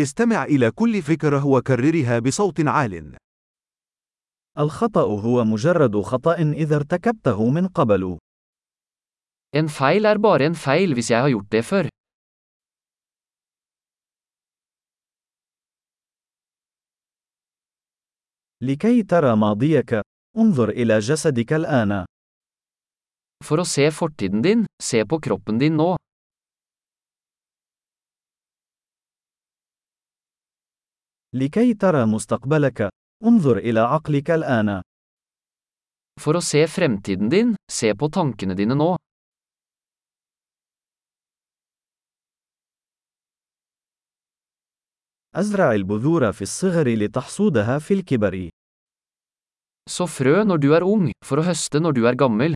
استمع إلى كل فكرة وكررها بصوت عال. الخطأ هو مجرد خطأ إذا ارتكبته من قبل. En feil er bare en feil hvis jeg har gjort det før. لكي ترى ماضيك، انظر إلى جسدك الآن. For å se fortiden din, se på kroppen din nå. لكي ترى مستقبلك، انظر إلى عقلك الآن. For å se fremtiden din, se på tankene dine nå. أزرع البذور في الصغر لتحصودها في الكبر. Så frø når du er ung, for å høste når du er gammel.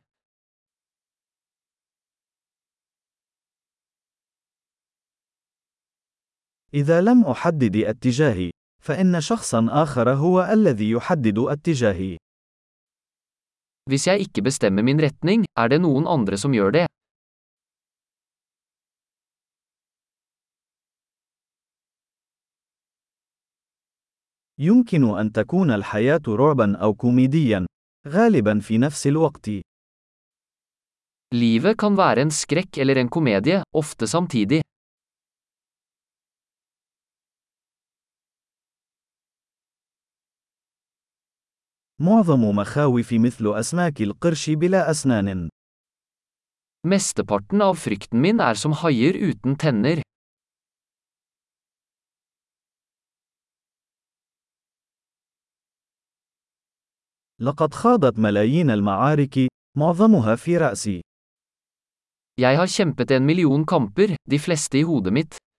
إذا لم أحدد اتجاهي، فإن شخصا آخر هو الذي يحدد اتجاهي. Hvis jeg ikke bestemmer min retning, er det noen andre som gjør det. يمكن أن تكون الحياة رعبا أو كوميديا، غالبا في نفس الوقت. Livet kan være en skrekk eller en komedie, ofte samtidig. معظم مخاوف مثل أسماك القرش بلا أسنان. Mesteparten av frykten min er som haier uten tenner. لقد خاضت ملايين المعارك، معظمها في رأسي. Jeg har kjempet en million kamper, de fleste i hodet mitt.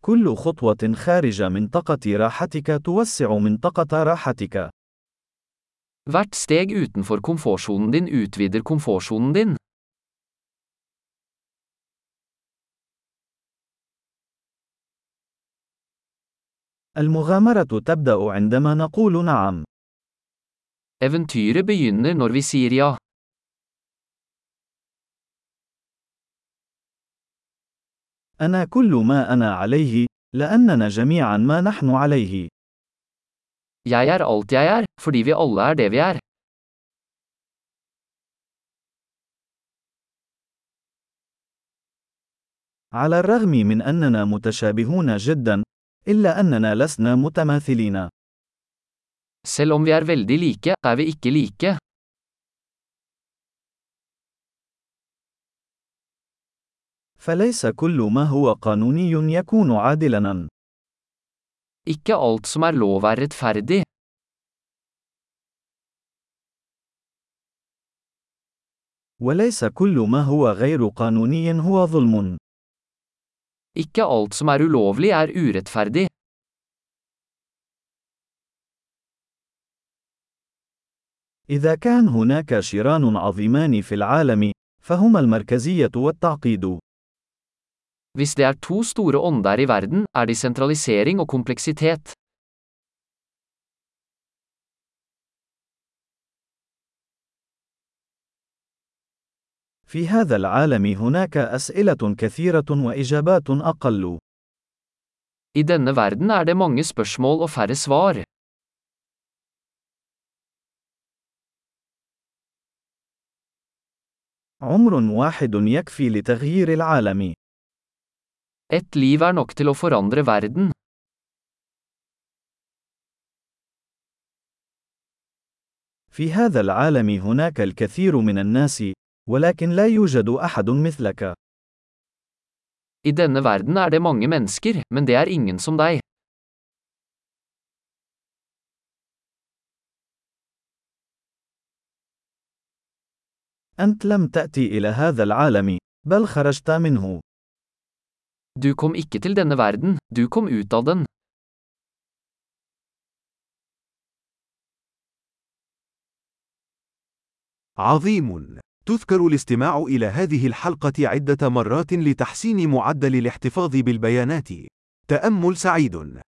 كل خطوة خارج منطقة راحتك توسع منطقة راحتك. Hvert steg utenfor komfortsonen din utvider komfortsonen din. المغامرة تبدأ عندما نقول نعم. Eventyret begynner når vi sier ja. أنا كل ما أنا عليه، لأننا جميعا ما نحن عليه. Jeg er alt jeg er, fordi vi alle er det vi er. على الرغم من أننا متشابهون جدا، إلا أننا لسنا متماثلين. Selv om vi er veldig like, er vi ikke like. فليس كل ما هو قانوني يكون عادلاً. Ikke alt som er lov er rettferdig. وليس كل ما هو غير قانوني هو ظلم. Ikke alt som er ulovlig er urettferdig. إذا كان هناك شيران عظيمان في العالم، فهما المركزية والتعقيد. Hvis det er to store ånder i verden, er de sentralisering og kompleksitet. في هذا العالم هناك أسئلة كثيرة وإجابات أقل. I denne verden er det mange spørsmål og færre svar. عمر واحد يكفي لتغيير العالم. Ett liv er nok til å forandre verden. في هذا العالم هناك الكثير من الناس، ولكن لا يوجد أحد مثلك. I denne verden er det mange mennesker, men det er ingen som deg. أنت لم تأتي إلى هذا العالم، بل خرجت منه. Du kom ikke til denne verden, du kom ut av den. عظيم! تذكر الاستماع إلى هذه الحلقة عدة مرات لتحسين معدل الاحتفاظ بالبيانات. تأمل سعيد!